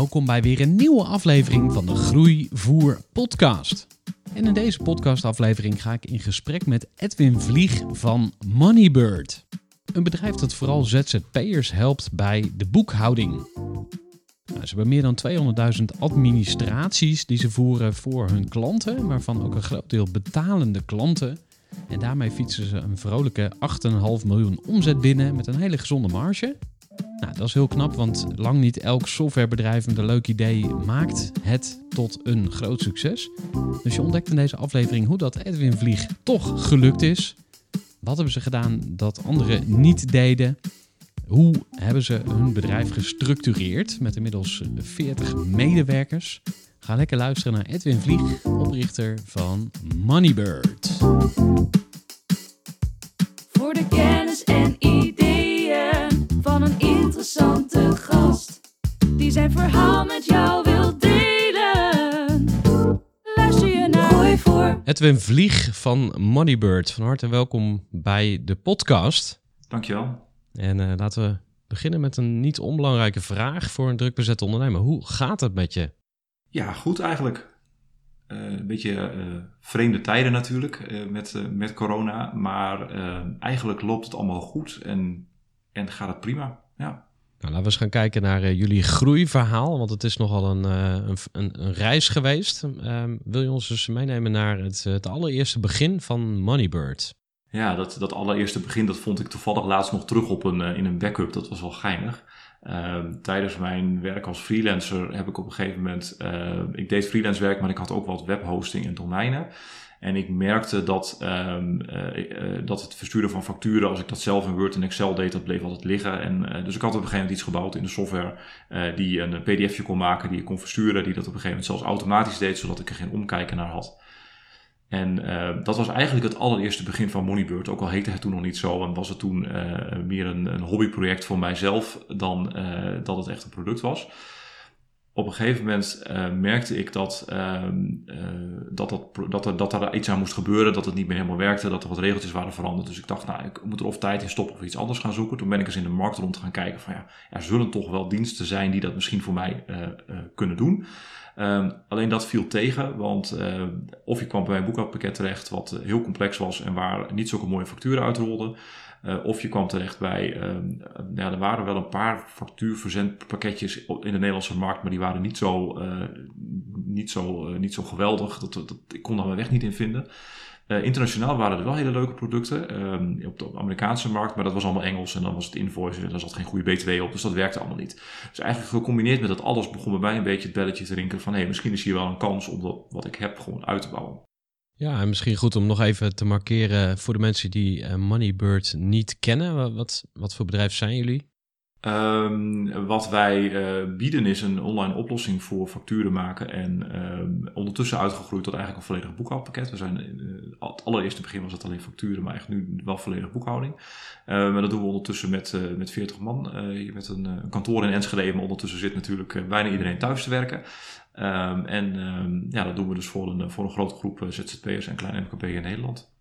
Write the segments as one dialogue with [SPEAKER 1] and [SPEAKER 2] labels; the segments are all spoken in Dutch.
[SPEAKER 1] Welkom bij weer een nieuwe aflevering van de Groeivoer podcast. En in deze podcastaflevering ga ik in gesprek met Edwin Vlieg van Moneybird. Een bedrijf dat vooral ZZP'ers helpt bij de boekhouding. Nou, ze hebben meer dan 200.000 administraties die ze voeren voor hun klanten, waarvan ook een groot deel betalende klanten. En daarmee fietsen ze een vrolijke 8,5 miljoen omzet binnen met een hele gezonde marge. Nou, dat is heel knap, want lang niet elk softwarebedrijf met een leuk idee maakt het tot een groot succes. Dus je ontdekt in deze aflevering hoe dat Edwin Vlieg toch gelukt is. Wat hebben ze gedaan dat anderen niet deden? Hoe hebben ze hun bedrijf gestructureerd met inmiddels 40 medewerkers? Ga lekker luisteren naar Edwin Vlieg, oprichter van Moneybird.
[SPEAKER 2] Voor de kennis en een interessante gast. Die zijn verhaal met jou wil delen. Luister je naar Gooi voor.
[SPEAKER 1] Edwin Vlieg van Moneybird, van harte welkom bij de podcast.
[SPEAKER 3] Dankjewel.
[SPEAKER 1] En eh, laten we beginnen met een niet onbelangrijke vraag voor een druk bezette ondernemer. Hoe gaat het met je?
[SPEAKER 3] Ja, goed eigenlijk. Eh, een beetje eh, vreemde tijden natuurlijk eh, met, eh, met corona. Maar eigenlijk loopt het allemaal goed en, en gaat het prima. Ja.
[SPEAKER 1] Nou, laten we eens gaan kijken naar eh, jullie groeiverhaal, want het is nogal een, eh, een, een, reis geweest. Ehm, wil je ons eens meenemen naar het, het allereerste begin van Moneybird?
[SPEAKER 3] Ja, dat, dat allereerste begin, dat vond ik toevallig laatst nog terug op een, eh, in een backup. Dat was wel geinig. Ehm, tijdens mijn werk als freelancer heb ik op een gegeven moment... eh, ik deed freelance werk, maar ik had ook wat webhosting en domeinen. En ik merkte dat, ehm, eh, eh, dat het versturen van facturen, als ik dat zelf in Word en Excel deed, dat bleef altijd liggen. En, eh, dus ik had op een gegeven moment iets gebouwd in de software die een pdfje kon maken, die ik kon versturen, die dat op een gegeven moment zelfs automatisch deed, zodat ik er geen omkijken naar had. En dat was eigenlijk het allereerste begin van Moneybird. Ook al heette het toen nog niet zo en was het toen meer een, een hobbyproject voor mijzelf dan dat het echt een product was. Op een gegeven moment eh, merkte ik dat, ehm, eh, dat, dat, dat, er, dat er iets aan moest gebeuren, dat het niet meer helemaal werkte, dat er wat regeltjes waren veranderd. Dus ik dacht, nou, ik moet er of tijd in stoppen of iets anders gaan zoeken. Toen ben ik eens in de markt rond gaan kijken van ja, er zullen toch wel diensten zijn die dat misschien voor mij eh, kunnen doen. Ehm, alleen dat viel tegen, want of je kwam bij een boekhoudpakket terecht wat heel complex was en waar niet zulke mooie facturen uitrolden. Eh, of je kwam terecht bij, ehm, eh, ja, er waren wel een paar factuurverzendpakketjes in de Nederlandse markt, maar die waren niet zo, eh, niet zo, eh, niet zo geweldig. Dat, ik kon daar mijn weg niet in vinden. Internationaal waren er wel hele leuke producten ehm, op de Amerikaanse markt, maar dat was allemaal Engels en dan was het invoice en daar zat geen goede BTW op, dus dat werkte allemaal niet. Dus eigenlijk gecombineerd met dat alles begon bij mij een beetje het belletje te rinkelen van hé, misschien is hier wel een kans om wat ik heb gewoon uit te bouwen.
[SPEAKER 1] Ja, en misschien goed om nog even te markeren voor de mensen die eh, Moneybird niet kennen. Wa- Wat, wat voor bedrijf zijn jullie?
[SPEAKER 3] Ehm, wat wij eh, bieden is een online oplossing voor facturen maken en ehm, ondertussen uitgegroeid tot eigenlijk een volledig boekhoudpakket. We zijn, eh, het allereerste begin was het alleen facturen, maar echt nu wel volledig boekhouding. Ehm, en dat doen we ondertussen met, eh, met 40 man, met een, kantoor in Enschede, maar ondertussen zit natuurlijk bijna iedereen thuis te werken. Ehm, en ehm, ja, dat doen we dus voor een, voor een grote groep eh, ZZP'ers en kleine MKB in Nederland.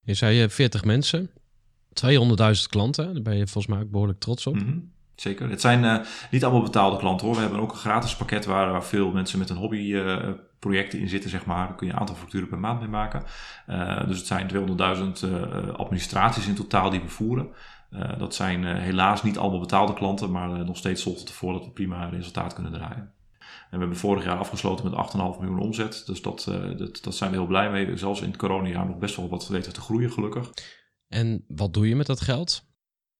[SPEAKER 1] Je zei je 40 mensen.
[SPEAKER 4] 200.000 klanten, daar ben je volgens mij ook behoorlijk trots op.
[SPEAKER 3] Mhm, Zeker. Het zijn eh, niet allemaal betaalde klanten hoor. We hebben ook een gratis pakket waar, waar veel mensen met een hobbyprojecten in zitten, zeg maar. Daar kun je een aantal facturen per maand mee maken. Eh, dus het zijn 200.000 eh, administraties in totaal die we voeren. Eh, dat zijn eh, helaas niet allemaal betaalde klanten, maar eh, nog steeds zorgt het ervoor dat we prima resultaat kunnen draaien. En we hebben vorig jaar afgesloten met 8,5 miljoen omzet. Dus dat, eh, dat, dat zijn we heel blij mee. Zelfs in het coronajaar nog best wel wat weten te groeien, gelukkig.
[SPEAKER 4] En wat doe je met dat geld?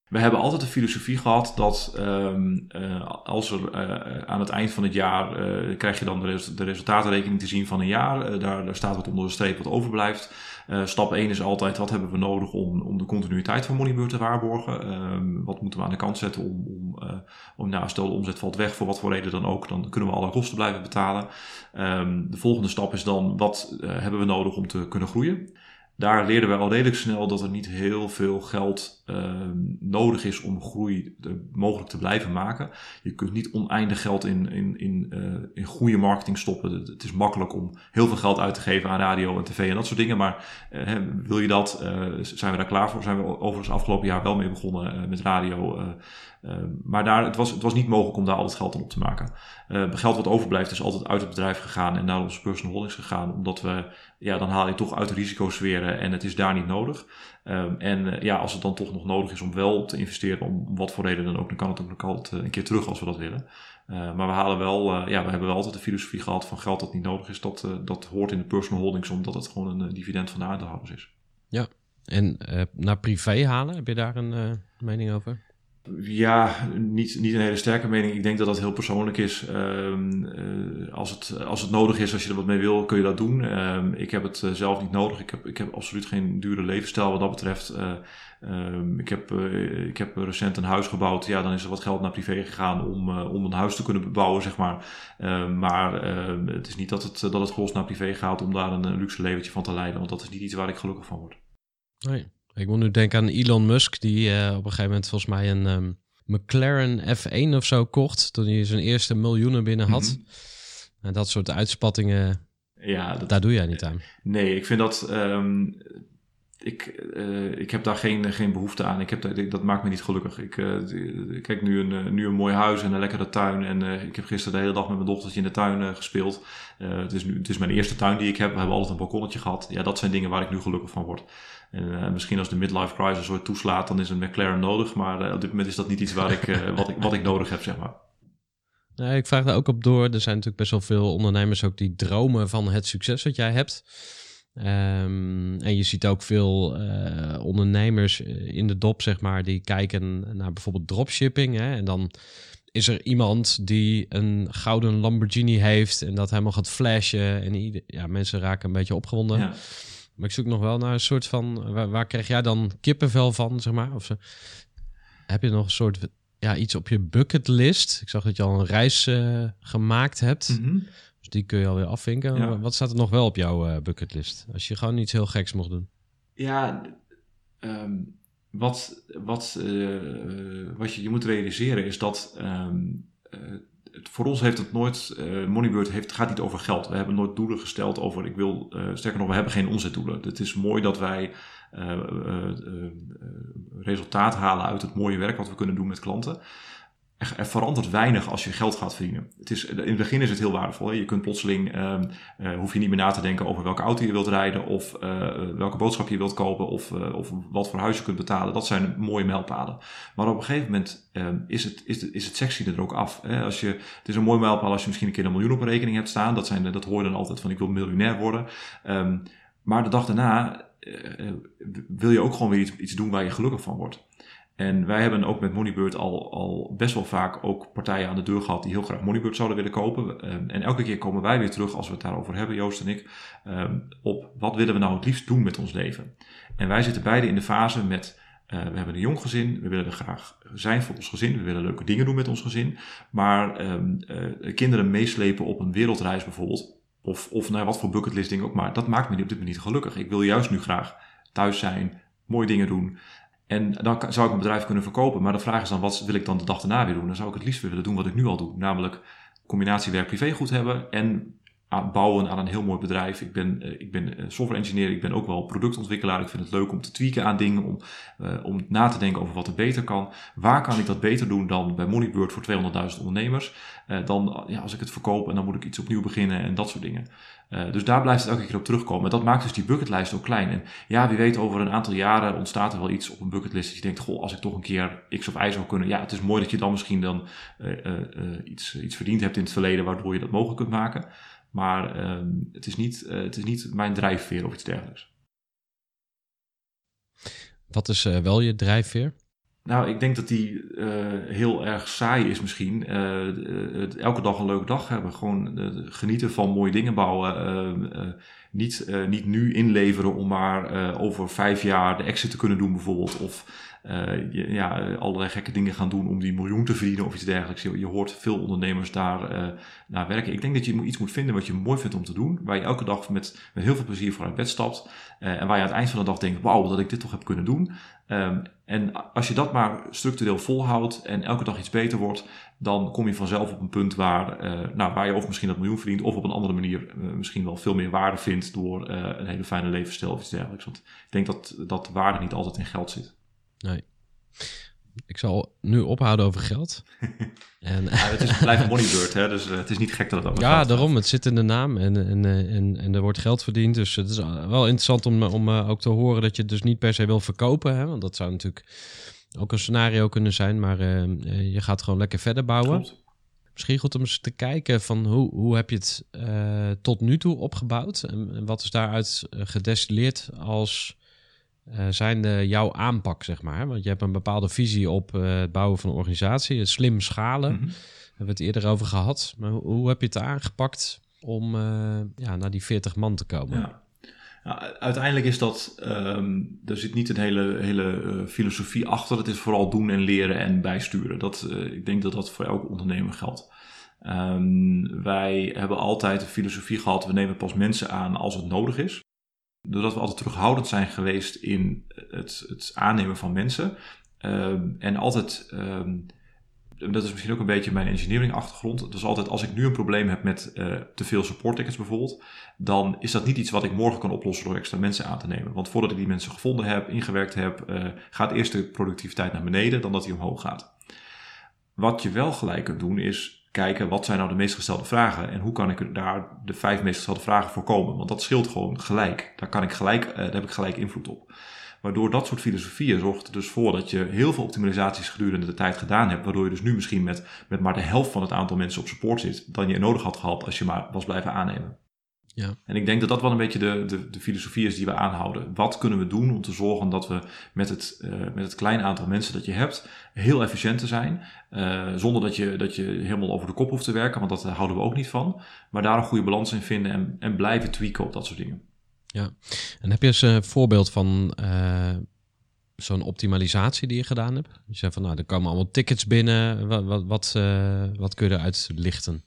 [SPEAKER 3] We hebben altijd de filosofie gehad dat ehm, eh, als er eh, aan het eind van het jaar krijg je dan de, res- de resultatenrekening te zien van een jaar. Daar, daar staat wat onder de streep wat overblijft. Stap 1 is altijd wat hebben we nodig om, om de continuïteit van Moneybird te waarborgen. Ehm, wat moeten we aan de kant zetten om, om, eh, om nou, stel de omzet valt weg voor wat voor reden dan ook, dan kunnen we alle kosten blijven betalen. Ehm, de volgende stap is dan wat eh, hebben we nodig om te kunnen groeien. Daar leerden wij al redelijk snel dat er niet heel veel geld ehm, nodig is om groei mogelijk te blijven maken. Je kunt niet oneindig geld in, in, in, eh, in goede marketing stoppen. Het, is makkelijk om heel veel geld uit te geven aan radio en tv en dat soort dingen. Maar wil je dat, zijn we daar klaar voor? Zijn we overigens afgelopen jaar wel mee begonnen met radio. Eh, eh, maar daar, het, was, het was niet mogelijk om daar al het geld aan op te maken. Eh, geld wat overblijft is altijd uit het bedrijf gegaan en naar onze personal holdings gegaan. Omdat we, ja, dan haal je toch uit de risicosferen en het is daar niet nodig. Ehm, en eh, ja, als het dan toch nog nodig is om wel te investeren, om, wat voor reden dan ook, dan kan het ook nog altijd eh, een keer terug als we dat willen. Maar we halen wel, ja, we hebben wel altijd de filosofie gehad van geld dat niet nodig is, dat, dat hoort in de personal holdings, omdat het gewoon een dividend van de aandeelhouders is.
[SPEAKER 4] En eh, naar privé halen, heb je daar een mening over?
[SPEAKER 3] Ja, niet, niet een hele sterke mening. Ik denk dat dat heel persoonlijk is. Ehm, eh, als, het, als het nodig is, als je er wat mee wil, kun je dat doen. Ehm, ik heb het eh, zelf niet nodig. Ik heb, ik heb absoluut geen dure levensstijl wat dat betreft. Eh, ehm, ik, heb, ik heb recent een huis gebouwd. Ja, dan is er wat geld naar privé gegaan om, om een huis te kunnen bebouwen, zeg maar. Maar het is niet dat het, dat het gros naar privé gaat om daar een, luxe leventje van te leiden. Want dat is niet iets waar ik gelukkig van word.
[SPEAKER 4] Nee. Ik moet nu denken aan Elon Musk, die eh, op een gegeven moment volgens mij een ehm, McLaren F1 of zo kocht. Toen hij zijn eerste miljoenen binnen had.
[SPEAKER 3] Mhm.
[SPEAKER 4] En dat soort uitspattingen,
[SPEAKER 3] Ja, dat,
[SPEAKER 4] daar doe jij niet aan.
[SPEAKER 3] Nee, ik vind dat. ehm, ik, eh, ik heb daar geen, geen behoefte aan. Ik heb, dat- dat maakt me niet gelukkig. Ik eh, kijk nu een, nu een mooi huis en een lekkere tuin. En ik heb gisteren de hele dag met mijn dochtertje in de tuin gespeeld. Het, is nu, het is mijn eerste tuin die ik heb. We hebben altijd een balkonnetje gehad. Ja, dat zijn dingen waar ik nu gelukkig van word. En eh, misschien als de midlife crisis ooit toeslaat, dan is een McLaren nodig. Maar eh, op dit moment is dat niet iets waar ik, eh, wat, ik, wat ik nodig heb, zeg maar.
[SPEAKER 4] Nee, ik vraag daar ook op door. Er zijn natuurlijk best wel veel ondernemers ook die dromen van het succes wat jij hebt. Ehm, en je ziet ook veel ondernemers in de dop, zeg maar, die kijken naar bijvoorbeeld dropshipping. Hè? En dan is er iemand die een gouden Lamborghini heeft en dat helemaal gaat flashen. En ja, mensen raken een beetje opgewonden.
[SPEAKER 3] Ja.
[SPEAKER 4] Maar ik zoek nog wel naar een soort van... Waar, waar krijg jij dan kippenvel van, zeg maar? Of zo? Heb je nog een soort... Ja, iets op je bucketlist? Ik zag dat je al een reis eh, gemaakt hebt.
[SPEAKER 3] Mhm.
[SPEAKER 4] Dus die kun je alweer afvinken.
[SPEAKER 3] Ja.
[SPEAKER 4] Wat staat er nog wel op jouw eh, bucketlist? Als je gewoon iets heel geks mocht doen.
[SPEAKER 3] Ja, ehm, wat, wat, eh, eh, wat je, je moet realiseren is dat ehm, eh, voor ons heeft het nooit, eh Moneybird heeft, gaat niet over geld. We hebben nooit doelen gesteld over, ik wil, eh, sterker nog, we hebben geen omzetdoelen. Het is mooi dat wij eh, resultaat halen uit het mooie werk wat we kunnen doen met klanten. Er, er verandert weinig als je geld gaat verdienen. Het is, in het begin is het heel waardevol. Hè? Je kunt plotseling, ehm, eh, hoef je niet meer na te denken over welke auto je wilt rijden, of eh, welke boodschap je wilt kopen, of, eh, of wat voor huis je kunt betalen. Dat zijn mooie mijlpalen. Maar op een gegeven moment ehm, is, het, is, is het sexy er ook af. Hè? Als je, het is een mooi mijlpaal als je misschien een keer een miljoen op een rekening hebt staan. Dat, zijn, dat hoor je dan altijd van ik wil miljonair worden. Ehm, maar de dag daarna wil je ook gewoon weer iets, iets doen waar je gelukkig van wordt. En wij hebben ook met Moneybird al, al best wel vaak ook partijen aan de deur gehad die heel graag Moneybird zouden willen kopen. Ehm, en elke keer komen wij weer terug, als we het daarover hebben, Joost en ik, ehm, op wat willen we nou het liefst doen met ons leven. En wij zitten beide in de fase met, eh, we hebben een jong gezin, we willen er graag zijn voor ons gezin, we willen leuke dingen doen met ons gezin. Maar ehm, eh, kinderen meeslepen op een wereldreis bijvoorbeeld, of, of naar wat voor bucketlist ding ook maar, dat maakt me op dit moment niet gelukkig. Ik wil juist nu graag thuis zijn, mooie dingen doen. En dan zou ik mijn bedrijf kunnen verkopen. Maar de vraag is dan, wat wil ik dan de dag daarna weer doen? Dan zou ik het liefst willen doen wat ik nu al doe. Namelijk combinatie werk-privé goed hebben en aan bouwen aan een heel mooi bedrijf. Ik ben, uh, ik ben software engineer, ik ben ook wel productontwikkelaar. Ik vind het leuk om te tweaken aan dingen, om, om na te denken over wat er beter kan. Waar kan ik dat beter doen dan bij Moneybird voor 200.000 ondernemers? dan ja, als ik het verkoop en dan moet ik iets opnieuw beginnen en dat soort dingen. Dus daar blijft het elke keer op terugkomen. Dat maakt dus die bucketlijst ook klein. En ja, wie weet, over een aantal jaren ontstaat er wel iets op een bucketlist. Dat je denkt, goh, als ik toch een keer X of Y zou kunnen. Ja, het is mooi dat je dan misschien dan iets, iets verdiend hebt in het verleden, waardoor je dat mogelijk kunt maken. Maar ehm, het, is niet, het is niet mijn drijfveer of iets dergelijks.
[SPEAKER 4] Wat is wel je drijfveer?
[SPEAKER 3] Nou, ik denk dat die uh, heel erg saai is misschien. Elke dag een leuke dag hebben. Gewoon genieten van mooie dingen bouwen. Niet, niet nu inleveren om maar over vijf jaar de exit te kunnen doen bijvoorbeeld. Of je, ja, allerlei gekke dingen gaan doen om die miljoen te verdienen of iets dergelijks. Je, hoort veel ondernemers daar naar werken. Ik denk dat je iets moet vinden wat je mooi vindt om te doen. Waar je elke dag met, met heel veel plezier voor uit bed stapt. en waar je aan het eind van de dag denkt, wauw, dat ik dit toch heb kunnen doen. Um, en als je dat maar structureel volhoudt en elke dag iets beter wordt, dan kom je vanzelf op een punt waar, uh, nou, waar je of misschien dat miljoen verdient, of op een andere manier uh, misschien wel veel meer waarde vindt door uh, een hele fijne levensstijl of iets dergelijks. Want ik denk dat, dat waarde niet altijd in geld zit.
[SPEAKER 4] Nee ik zal nu ophouden over geld.
[SPEAKER 3] en, ja, het is blijft moneybird, hè? dus het is niet gek dat het
[SPEAKER 4] allemaal Ja, daarom. Het zit in de naam en, en, eh, en, en er wordt geld verdiend. Dus het is wel interessant om, om ook te horen dat je het dus niet per se wil verkopen. Hè? Want dat zou natuurlijk ook een scenario kunnen zijn. Maar uh, je gaat gewoon lekker verder bouwen. Klopt. Misschien goed om eens te kijken van hoe, hoe heb je het tot nu toe opgebouwd? En, en wat is daaruit gedestilleerd als uh, zijn de jouw aanpak, zeg maar? Want je hebt een bepaalde visie op uh, het bouwen van een organisatie, het slim schalen. Mm -hmm. Hebben we het eerder over gehad. Maar hoe, hoe heb je het aangepakt om uh, ja, naar die 40 man te komen?
[SPEAKER 3] Ja. Ja, uiteindelijk is dat, um, er zit niet een hele, hele filosofie achter. Het is vooral doen en leren en bijsturen. Dat, ik denk dat dat voor elke ondernemer geldt. Um, wij hebben altijd de filosofie gehad, we nemen pas mensen aan als het nodig is doordat we altijd terughoudend zijn geweest in het, het aannemen van mensen. Ehm, en altijd, dat is misschien ook een beetje mijn engineering achtergrond. Dus altijd als ik nu een probleem heb met uh, te veel support tickets bijvoorbeeld, dan is dat niet iets wat ik morgen kan oplossen door extra mensen aan te nemen. Want voordat ik die mensen gevonden heb, ingewerkt heb, uh, gaat eerst de productiviteit naar beneden dan dat die omhoog gaat. Wat je wel gelijk kunt doen is kijken wat zijn nou de meest gestelde vragen en hoe kan ik daar de vijf meest gestelde vragen voorkomen. Want dat scheelt gewoon gelijk. Daar, kan ik gelijk, uh, daar heb ik gelijk invloed op. Waardoor dat soort filosofieën zorgt er dus voor dat je heel veel optimalisaties gedurende de tijd gedaan hebt. Waardoor je dus nu misschien met, met maar de helft van het aantal mensen op support zit dan je nodig had gehad als je maar was blijven aannemen. Ja. En ik denk dat dat wel een beetje de, de, de, filosofie is die we aanhouden. Wat kunnen we doen om te zorgen dat we met het, uh, met het kleine aantal mensen dat je hebt heel efficiënt te zijn. Uh, zonder dat je, dat je helemaal over de kop hoeft te werken, want dat houden we ook niet van. Maar daar een goede balans in vinden en, en blijven tweaken op dat soort dingen.
[SPEAKER 4] Ja, en heb je eens een voorbeeld van uh, zo'n optimalisatie die je gedaan hebt? Je zei van nou, er komen allemaal tickets binnen. Wat, wat, wat, wat kun je eruit lichten?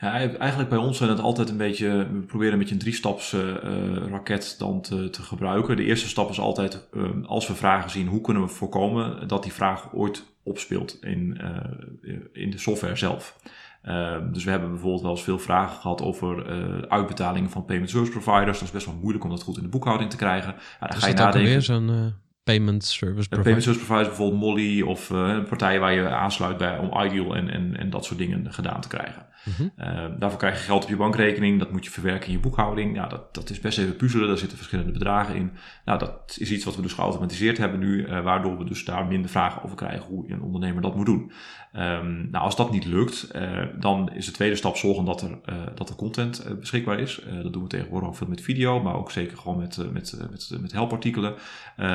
[SPEAKER 3] Ja, eigenlijk bij ons zijn het altijd een beetje, we proberen een beetje een drie-staps uh, raket dan te, te, gebruiken. De eerste stap is altijd, uh, als we vragen zien, hoe kunnen we voorkomen dat die vraag ooit opspeelt in, in de software zelf. Dus we hebben bijvoorbeeld wel eens veel vragen gehad over uitbetalingen van payment service providers. Dat is best wel moeilijk om dat goed in de boekhouding te krijgen.
[SPEAKER 4] Ja, dan ga je nadenken. weer zo'n payment service provider.
[SPEAKER 3] Payment service providers, bijvoorbeeld Molly of uh, partijen waar je aansluit bij om Ideal en, en, en dat soort dingen gedaan te krijgen. Uh daarvoor krijg je geld op je bankrekening, dat moet je verwerken in je boekhouding. Ja, dat, dat is best even puzzelen, daar zitten verschillende bedragen in. Nou, dat is iets wat we dus geautomatiseerd hebben nu, uh, waardoor we dus daar minder vragen over krijgen hoe een ondernemer dat moet doen. Um, nou, als dat niet lukt, uh, dan is de tweede stap zorgen dat er, dat er content beschikbaar is. dat doen we tegenwoordig ook veel met video, maar ook zeker gewoon met, met, met, met helpartikelen.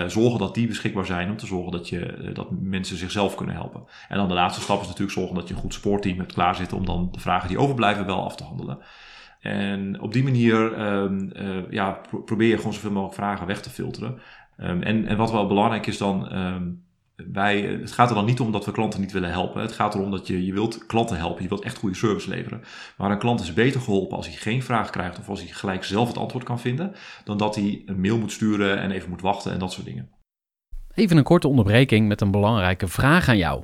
[SPEAKER 3] zorgen dat die beschikbaar zijn om te zorgen dat, je, dat mensen zichzelf kunnen helpen. En dan de laatste stap is natuurlijk zorgen dat je een goed sportteam hebt klaarzitten om dan de vraag die overblijven wel af te handelen. En op die manier um, uh, ja, probeer je gewoon zoveel mogelijk vragen weg te filteren. Um, en, en wat wel belangrijk is dan, um, wij, het gaat er dan niet om dat we klanten niet willen helpen. Het gaat erom dat je, je wilt klanten helpen, je wilt echt goede service leveren. Maar een klant is beter geholpen als hij geen vraag krijgt of als hij gelijk zelf het antwoord kan vinden, dan dat hij een mail moet sturen en even moet wachten en dat soort dingen.
[SPEAKER 1] Even een korte onderbreking met een belangrijke vraag aan jou.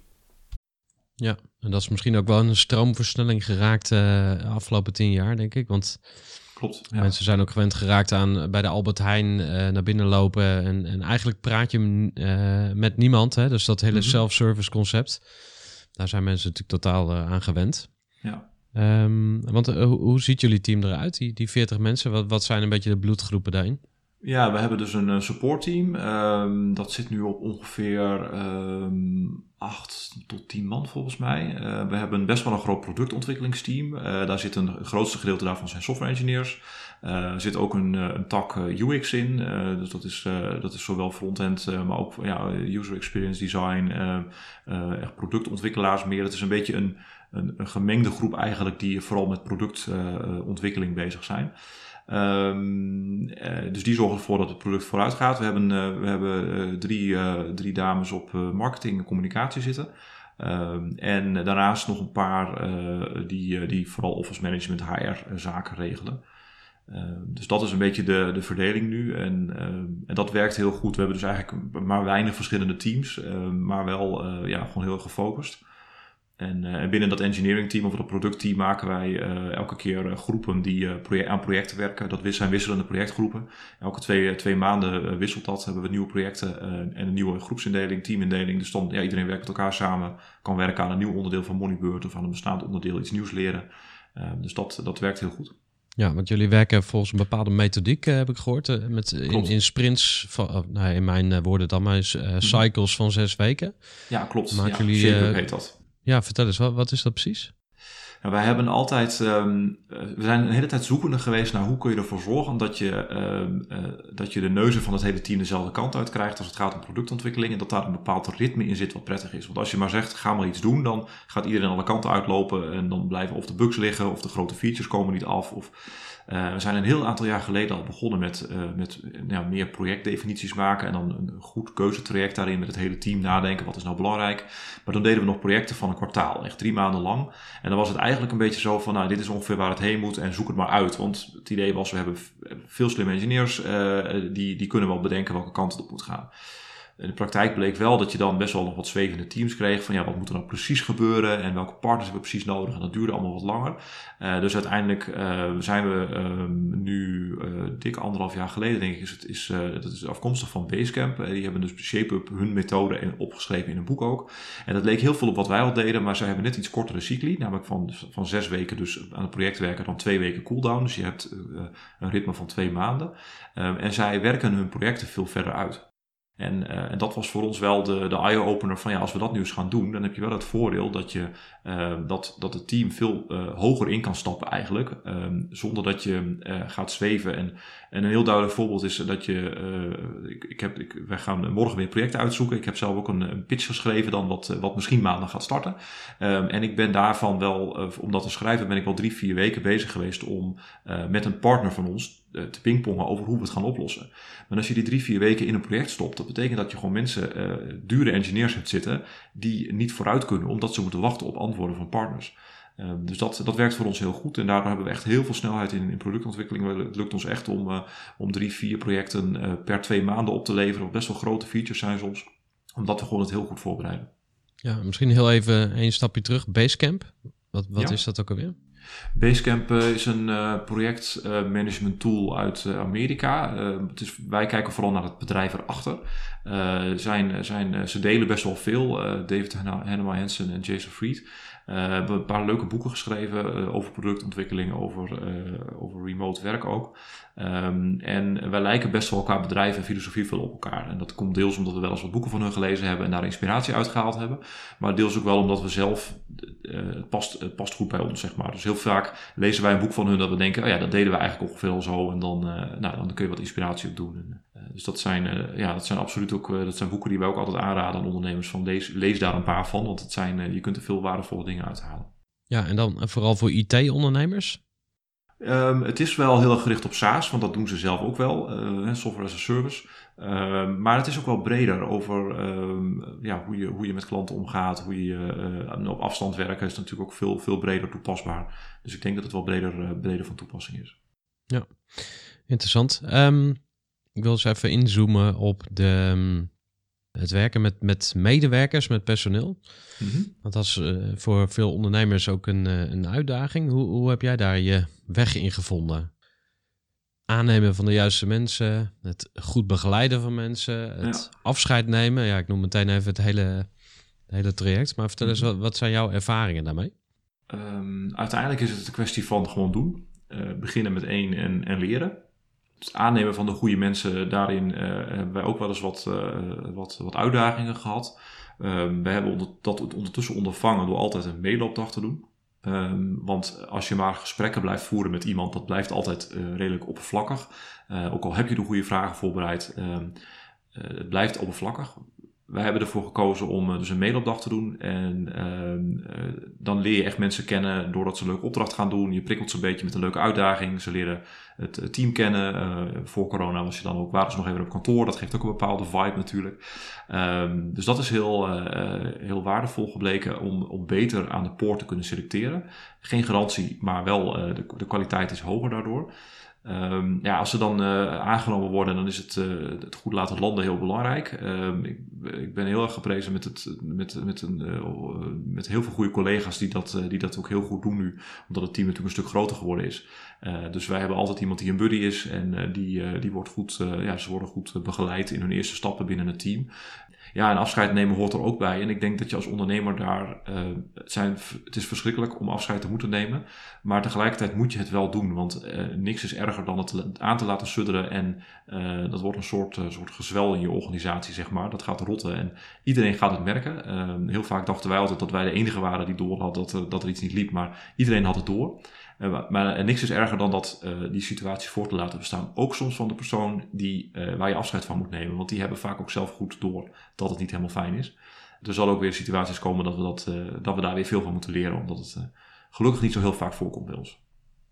[SPEAKER 4] Ja, en dat is misschien ook wel een stroomversnelling geraakt de uh, afgelopen tien jaar, denk ik. Want
[SPEAKER 3] Klopt. Ja.
[SPEAKER 4] mensen zijn ook gewend geraakt aan bij de Albert Heijn uh, naar binnen lopen. En, en eigenlijk praat je uh, met niemand. Hè? Dus dat hele
[SPEAKER 3] Mhm.
[SPEAKER 4] self-service concept. Daar zijn mensen natuurlijk totaal aan gewend.
[SPEAKER 3] Ja.
[SPEAKER 4] Um, want hoe, hoe, ziet jullie team eruit, die, die 40 mensen? Wat, wat zijn een beetje de bloedgroepen daarin?
[SPEAKER 3] Ja, we hebben dus een uh, supportteam. Um, dat zit nu op ongeveer um, 8 tot 10 man volgens mij. Uh, we hebben best wel een groot productontwikkelingsteam. Uh, daar zit een grootste gedeelte daarvan zijn software engineers. Er zit ook een, een tak UX in. dus dat is, dat is zowel frontend, maar ook ja, user experience design, echt productontwikkelaars meer. Het is een beetje een, een, een gemengde groep eigenlijk die vooral met productontwikkeling bezig zijn. Um, uh, dus die zorgen ervoor dat het product vooruit gaat. We hebben, uh, we hebben uh, drie, drie dames op marketing en communicatie zitten. Um, en daarnaast nog een paar die, die vooral office management, HR zaken regelen. dus dat is een beetje de, de verdeling nu. En, en dat werkt heel goed. We hebben dus eigenlijk maar weinig verschillende teams, maar wel ja, gewoon heel gefocust. En uh, binnen dat engineering team of dat productteam maken wij uh, elke keer uh, groepen die aan projecten werken. Dat zijn wisselende projectgroepen. Elke twee, twee maanden wisselt dat. Hebben we nieuwe projecten en een nieuwe groepsindeling, teamindeling. Dus dan ja, iedereen werkt met elkaar samen. Kan werken aan een nieuw onderdeel van Moneybeurt of aan een bestaand onderdeel iets nieuws leren. dus dat, dat werkt heel goed.
[SPEAKER 4] Ja, want jullie werken volgens een bepaalde methodiek, heb ik gehoord. met, in, in, sprints, van, oh, nou, in mijn woorden dan maar, is, cycles van zes weken.
[SPEAKER 3] Ja, klopt.
[SPEAKER 4] Maken
[SPEAKER 3] ja,
[SPEAKER 4] jullie,
[SPEAKER 3] heet dat.
[SPEAKER 4] Ja, vertel eens, wat, wat is dat precies?
[SPEAKER 3] Nou, wij hebben altijd, um, we zijn een hele tijd zoekende geweest naar hoe kun je ervoor zorgen dat je, um, uh, dat je de neuzen van het hele team dezelfde kant uit krijgt als het gaat om productontwikkeling en dat daar een bepaald ritme in zit wat prettig is. Want als je maar zegt, ga maar iets doen, dan gaat iedereen alle kanten uitlopen en dan blijven of de bugs liggen of de grote features komen niet af. Of, uh, we zijn een heel aantal jaar geleden al begonnen met, uh, met nou, meer projectdefinities maken en dan een goed keuzetraject daarin met het hele team nadenken, wat is nou belangrijk. Maar dan deden we nog projecten van een kwartaal, echt drie maanden lang. En dan was het eigenlijk een beetje zo van, nou, dit is ongeveer waar het heen moet en zoek het maar uit. Want het idee was, we hebben veel slimme engineers, uh, die, die kunnen wel bedenken welke kant het op moet gaan. In de praktijk bleek wel dat je dan best wel nog wat zwevende teams kreeg. Van ja, wat moet er nou precies gebeuren en welke partners hebben we precies nodig. En dat duurde allemaal wat langer. Uh, dus uiteindelijk uh, zijn we uh, nu uh, dik anderhalf jaar geleden, denk ik, is het is, dat is afkomstig van Basecamp. die hebben dus ShapeUp hun methode in, opgeschreven in een boek ook. En dat leek heel veel op wat wij al deden, maar zij hebben net iets kortere cycli. Namelijk van, van zes weken dus aan het project werken, dan twee weken cooldown. Dus je hebt een ritme van twee maanden. en zij werken hun projecten veel verder uit. En, uh, en, dat was voor ons wel de, de eye-opener van ja, als we dat nu eens gaan doen, dan heb je wel het voordeel dat, je, uh, dat, dat het team veel uh, hoger in kan stappen eigenlijk, um, zonder dat je gaat zweven. En, en een heel duidelijk voorbeeld is dat je, ik, ik heb, ik, wij gaan morgen weer projecten uitzoeken. Ik heb zelf ook een, een pitch geschreven dan wat, wat misschien maandag gaat starten. Um, en ik ben daarvan wel, om dat te schrijven, ben ik wel drie, vier weken bezig geweest om met een partner van ons te pingpongen over hoe we het gaan oplossen. Maar als je die drie, vier weken in een project stopt, dat betekent dat je gewoon mensen, uh, dure engineers hebt zitten, die niet vooruit kunnen, omdat ze moeten wachten op antwoorden van partners. Uh, dus dat, dat werkt voor ons heel goed en daardoor hebben we echt heel veel snelheid in, in productontwikkeling. Het lukt ons echt om, uh, om drie, vier projecten per twee maanden op te leveren, best wel grote features zijn soms, omdat we gewoon het heel goed voorbereiden.
[SPEAKER 4] Ja, misschien heel even een stapje terug. Basecamp, wat, wat ja. is dat ook alweer?
[SPEAKER 3] Basecamp uh, is een uh, projectmanagement uh, tool uit Amerika. het is, wij kijken vooral naar het bedrijf erachter. zijn, zijn, ze delen best wel veel, David Hannema Hansen en Jason Fried. We hebben een paar leuke boeken geschreven over productontwikkeling, over, over remote werk ook. Ehm, en wij lijken best wel elkaar bedrijven en filosofie veel op elkaar. En dat komt deels omdat we wel eens wat boeken van hun gelezen hebben en daar inspiratie uitgehaald hebben. Maar deels ook wel omdat we zelf, het, past, past goed bij ons, zeg maar. Dus heel vaak lezen wij een boek van hun dat we denken, oh ja, dat deden we eigenlijk ongeveer al zo. En dan, nou, dan kun je wat inspiratie op doen. Dus dat zijn, ja, dat zijn absoluut ook dat zijn boeken die wij ook altijd aanraden aan ondernemers. Van lees, lees daar een paar van, want het zijn, je kunt er veel waardevolle dingen uithalen.
[SPEAKER 4] Ja, en dan vooral voor IT-ondernemers?
[SPEAKER 3] Um, het is wel heel erg gericht op SaaS, want dat doen ze zelf ook wel, uh, software as a service. Um, maar het is ook wel breder over um, ja, hoe, je, hoe je met klanten omgaat, hoe je uh, op afstand werken is natuurlijk ook veel, veel breder toepasbaar. Dus ik denk dat het wel breder, breder van toepassing is.
[SPEAKER 4] Ja, interessant. Ik wil eens even inzoomen op de, het werken met, met medewerkers, met personeel. Mm Want dat is uh, voor veel ondernemers ook een, uh, een uitdaging. Hoe, hoe heb jij daar je weg in gevonden? Aannemen van de juiste mensen, het goed begeleiden van mensen, het ja. afscheid nemen. Ja, ik noem meteen even het hele, het hele traject. Maar vertel eens, wat, wat zijn jouw ervaringen daarmee?
[SPEAKER 3] Um, uiteindelijk is het een kwestie van gewoon doen. Uh, beginnen met één en, en leren het aannemen van de goede mensen, daarin uh, hebben wij ook wel eens wat, uh, wat, wat uitdagingen gehad. Um, we hebben onder, dat ondertussen ondervangen door altijd een meeloopdag te doen. Um, want als je maar gesprekken blijft voeren met iemand, dat blijft altijd uh, redelijk oppervlakkig. ook al heb je de goede vragen voorbereid, um, het blijft oppervlakkig wij hebben ervoor gekozen om dus een mailopdag te doen. En uh, dan leer je echt mensen kennen doordat ze een leuke opdracht gaan doen. Je prikkelt ze een beetje met een leuke uitdaging. Ze leren het team kennen. Voor corona was je dan ook, waren ze nog even op kantoor. Dat geeft ook een bepaalde vibe natuurlijk. Um, dus dat is heel, heel waardevol gebleken om, om beter aan de poort te kunnen selecteren. Geen garantie, maar wel de kwaliteit is hoger daardoor. Um, ja, als ze dan uh, aangenomen worden, dan is het, uh, het goed laten landen heel belangrijk. Um, ik, ik, ben heel erg geprezen met, het, met, met, een, uh, met heel veel goede collega's die dat, die dat ook heel goed doen nu, omdat het team natuurlijk een stuk groter geworden is. dus wij hebben altijd iemand die een buddy is en die, die wordt goed, ja, ze worden goed begeleid in hun eerste stappen binnen het team ja, een afscheid nemen hoort er ook bij. En ik denk dat je als ondernemer daar, uh, het, zijn, het is verschrikkelijk om afscheid te moeten nemen. Maar tegelijkertijd moet je het wel doen. Want uh, niks is erger dan het aan te laten sudderen. En uh, dat wordt een soort, soort gezwel in je organisatie, zeg maar. Dat gaat rotten. En iedereen gaat het merken. heel vaak dachten wij altijd dat wij de enige waren die door had dat, dat er iets niet liep. Maar iedereen had het door. Uh, maar en niks is erger dan dat, uh, die situatie voor te laten bestaan. Ook soms van de persoon die, waar je afscheid van moet nemen. Want die hebben vaak ook zelf goed door dat het niet helemaal fijn is. Er zal ook weer situaties komen dat we, dat, dat we daar weer veel van moeten leren. Omdat het gelukkig niet zo heel vaak voorkomt bij ons.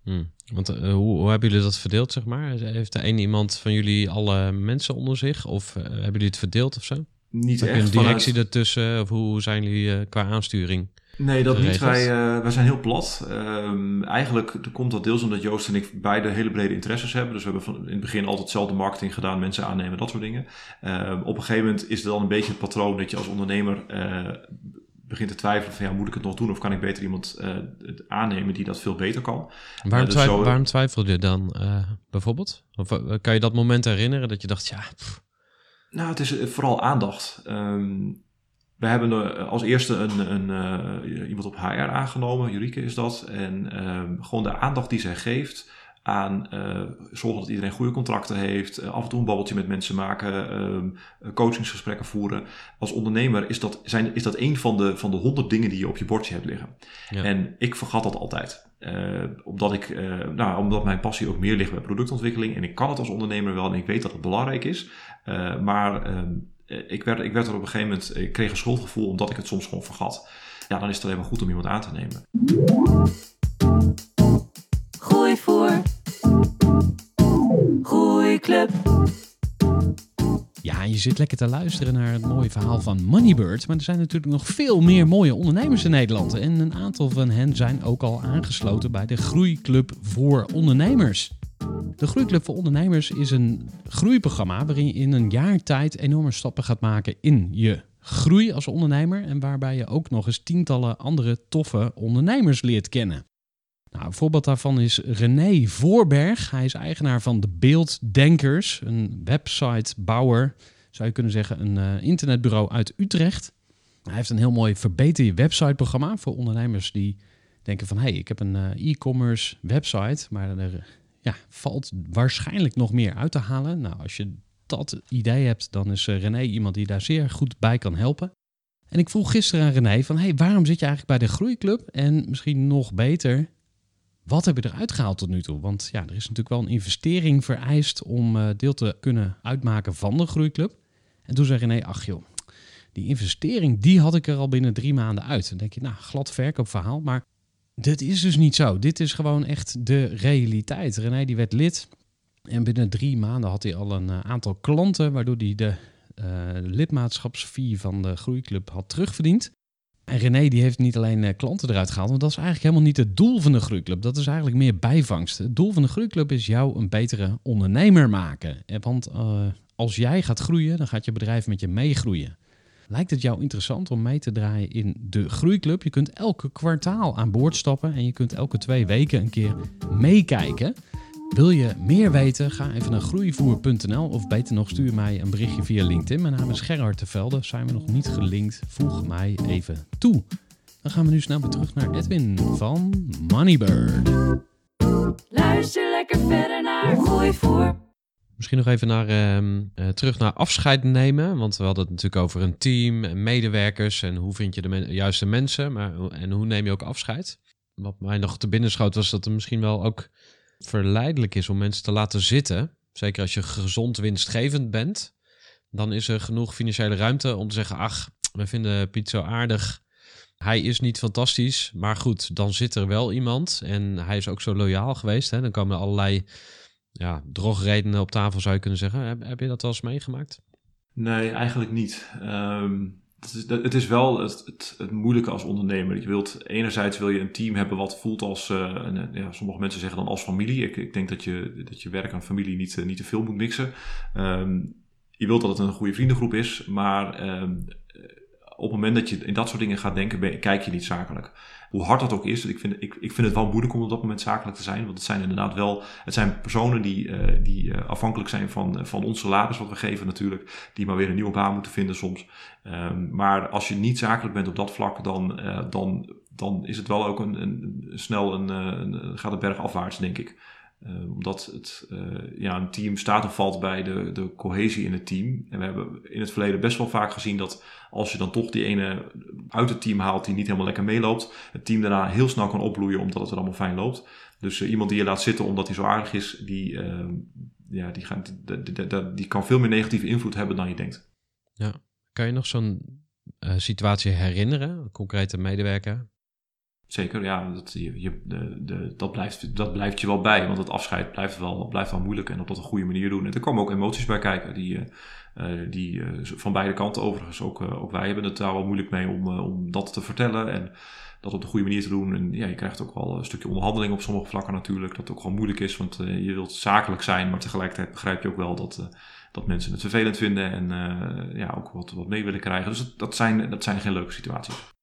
[SPEAKER 4] Hmm. Want hoe, hoe, hebben jullie dat verdeeld, zeg maar? Heeft er één iemand van jullie alle mensen onder zich? Of hebben jullie het verdeeld of zo?
[SPEAKER 3] Niet
[SPEAKER 4] Heb
[SPEAKER 3] echt.
[SPEAKER 4] je een directie vanuit... ertussen? Of hoe zijn jullie qua aansturing?
[SPEAKER 3] Nee, dat niet. Wij, uh, wij zijn heel plat. Um, eigenlijk komt dat deels omdat Joost en ik beide hele brede interesses hebben. Dus we hebben van in het begin altijd hetzelfde marketing gedaan, mensen aannemen, dat soort dingen. Um, op een gegeven moment is het dan een beetje het patroon dat je als ondernemer uh, begint te twijfelen van ja, moet ik het nog doen of kan ik beter iemand uh, aannemen die dat veel beter kan.
[SPEAKER 4] Waarom, dus twijfel, zo, waarom twijfel je dan bijvoorbeeld? Of kan je dat moment herinneren dat je dacht, ja... Pff.
[SPEAKER 3] Nou, het is vooral aandacht. Um, we hebben als eerste een, een, uh, iemand op HR aangenomen, Jurike is dat. En uh, gewoon de aandacht die zij geeft aan uh, zorgen dat iedereen goede contracten heeft, af en toe een babbeltje met mensen maken, ehm, coachingsgesprekken voeren. Als ondernemer is dat, zijn, is dat een van de, van de honderd dingen die je op je bordje hebt liggen. Ja. En ik vergat dat altijd. omdat, ik, nou, omdat mijn passie ook meer ligt bij productontwikkeling. En ik kan het als ondernemer wel en ik weet dat het belangrijk is. maar ehm, eh, ik, werd, ik werd er op een gegeven moment, ik kreeg een schuldgevoel omdat ik het soms gewoon vergat. Ja, dan is het alleen maar goed om iemand aan te nemen.
[SPEAKER 2] Gooi voor. Groeiclub.
[SPEAKER 1] Ja, je zit lekker te luisteren naar het mooie verhaal van Moneybird. Maar er zijn natuurlijk nog veel meer mooie ondernemers in Nederland. En een aantal van hen zijn ook al aangesloten bij de Groeiclub voor Ondernemers. De Groeiclub voor Ondernemers is een groeiprogramma waarin je in een jaar tijd enorme stappen gaat maken in je groei als ondernemer en waarbij je ook nog eens tientallen andere toffe ondernemers leert kennen. Nou, een voorbeeld daarvan is René Voorberg. Hij is eigenaar van De Beelddenkers, een websitebouwer, zou je kunnen zeggen, een uh, internetbureau uit Utrecht. Hij heeft een heel mooi verbeter je website programma voor ondernemers die denken van... hé, hey, ik heb een eh, e-commerce website, maar er ja, valt waarschijnlijk nog meer uit te halen. Nou, als je dat idee hebt, dan is uh, René iemand die daar zeer goed bij kan helpen. En ik vroeg gisteren aan René van, hey, waarom zit je eigenlijk bij de Groeiclub? En misschien nog beter, wat heb je eruit gehaald tot nu toe? Want ja, er is natuurlijk wel een investering vereist om uh, deel te kunnen uitmaken van de Groeiclub. En toen zei René, ach joh, die investering, die had ik er al binnen drie maanden uit. Dan denk je, nou, glad verkoopverhaal, maar dit is dus niet zo. Dit is gewoon echt de realiteit. René die werd lid en binnen drie maanden had hij al een uh, aantal klanten, waardoor hij de uh, lidmaatschapsfee van de Groeiclub had terugverdiend. En René die heeft niet alleen uh, klanten eruit gehaald, want dat is eigenlijk helemaal niet het doel van de Groeiclub. Dat is eigenlijk meer bijvangst. Het doel van de Groeiclub is jou een betere ondernemer maken. Want als jij gaat groeien, dan gaat je bedrijf met je meegroeien. Lijkt het jou interessant om mee te draaien in de Groeiclub? Je kunt elke kwartaal aan boord stappen en je kunt elke twee weken een keer meekijken. Wil je meer weten? Ga even naar groeivoer.nl of beter nog stuur mij een berichtje via LinkedIn. Mijn naam is Gerard Tevelde. Zijn we nog niet gelinkt? Voeg mij even toe. Dan gaan we nu snel weer terug naar Edwin van Moneybird.
[SPEAKER 2] Luister lekker verder naar Groeivoer.
[SPEAKER 4] Misschien nog even naar, uh, uh, terug naar afscheid nemen. Want we hadden het natuurlijk over een team en medewerkers. En hoe vind je de juiste mensen? Maar, en hoe neem je ook afscheid? Wat mij nog te binnen schoot was dat er misschien wel ook verleidelijk is om mensen te laten zitten. Zeker als je gezond winstgevend bent. Dan is er genoeg financiële ruimte om te zeggen: Ach, we vinden Piet zo aardig. Hij is niet fantastisch. Maar goed, dan zit er wel iemand. En hij is ook zo loyaal geweest. Hè? Dan komen er allerlei ja, drogredenen op tafel, zou je kunnen zeggen. Heb, heb je dat wel eens meegemaakt?
[SPEAKER 3] Nee, eigenlijk niet. Um, het, is, het is wel het, moeilijke als ondernemer. Je wilt, enerzijds wil je een team hebben wat voelt als, uh, een, ja, sommige mensen zeggen dan als familie. Ik, ik denk dat je, dat je werk en familie niet, uh, niet te veel moet mixen. Um, je wilt dat het een goede vriendengroep is, maar um, op het moment dat je in dat soort dingen gaat denken, kijk je niet zakelijk. Hoe hard dat ook is, ik vind, ik, ik vind het wel moeilijk om op dat moment zakelijk te zijn. Want het zijn inderdaad wel, het zijn personen die, uh, die uh, afhankelijk zijn van, van ons salaris wat we geven natuurlijk. Die maar weer een nieuwe baan moeten vinden soms. Um, maar als je niet zakelijk bent op dat vlak, dan, uh, dan, dan is het wel ook een, een, snel een, een, gaat het berg afwaarts, denk ik. Uh, omdat het, uh, ja, een team staat of valt bij de, de cohesie in het team. En we hebben in het verleden best wel vaak gezien dat als je dan toch die ene uit het team haalt die niet helemaal lekker meeloopt, het team daarna heel snel kan opbloeien omdat het er allemaal fijn loopt. Dus uh, iemand die je laat zitten omdat hij zo aardig is, die, ja, die, gaat, die, die, kan veel meer negatieve invloed hebben dan je denkt.
[SPEAKER 4] Ja, kan je nog zo'n situatie herinneren, een concrete medewerker?
[SPEAKER 3] Zeker, ja, dat, je, je, de, de, dat, blijft, dat blijft je wel bij. Want het afscheid blijft wel, blijft wel moeilijk en op dat een goede manier doen. En er komen ook emoties bij kijken, die, uh, die uh, van beide kanten overigens. Ook, uh, wij hebben het daar wel moeilijk mee om, om dat te vertellen en dat op de goede manier te doen. En ja, je krijgt ook wel een stukje onderhandeling op sommige vlakken natuurlijk. Dat ook gewoon moeilijk is, want je wilt zakelijk zijn, maar tegelijkertijd begrijp je ook wel dat, dat mensen het vervelend vinden en ja, ook wat, wat mee willen krijgen. Dus dat, dat, zijn, dat zijn geen leuke situaties.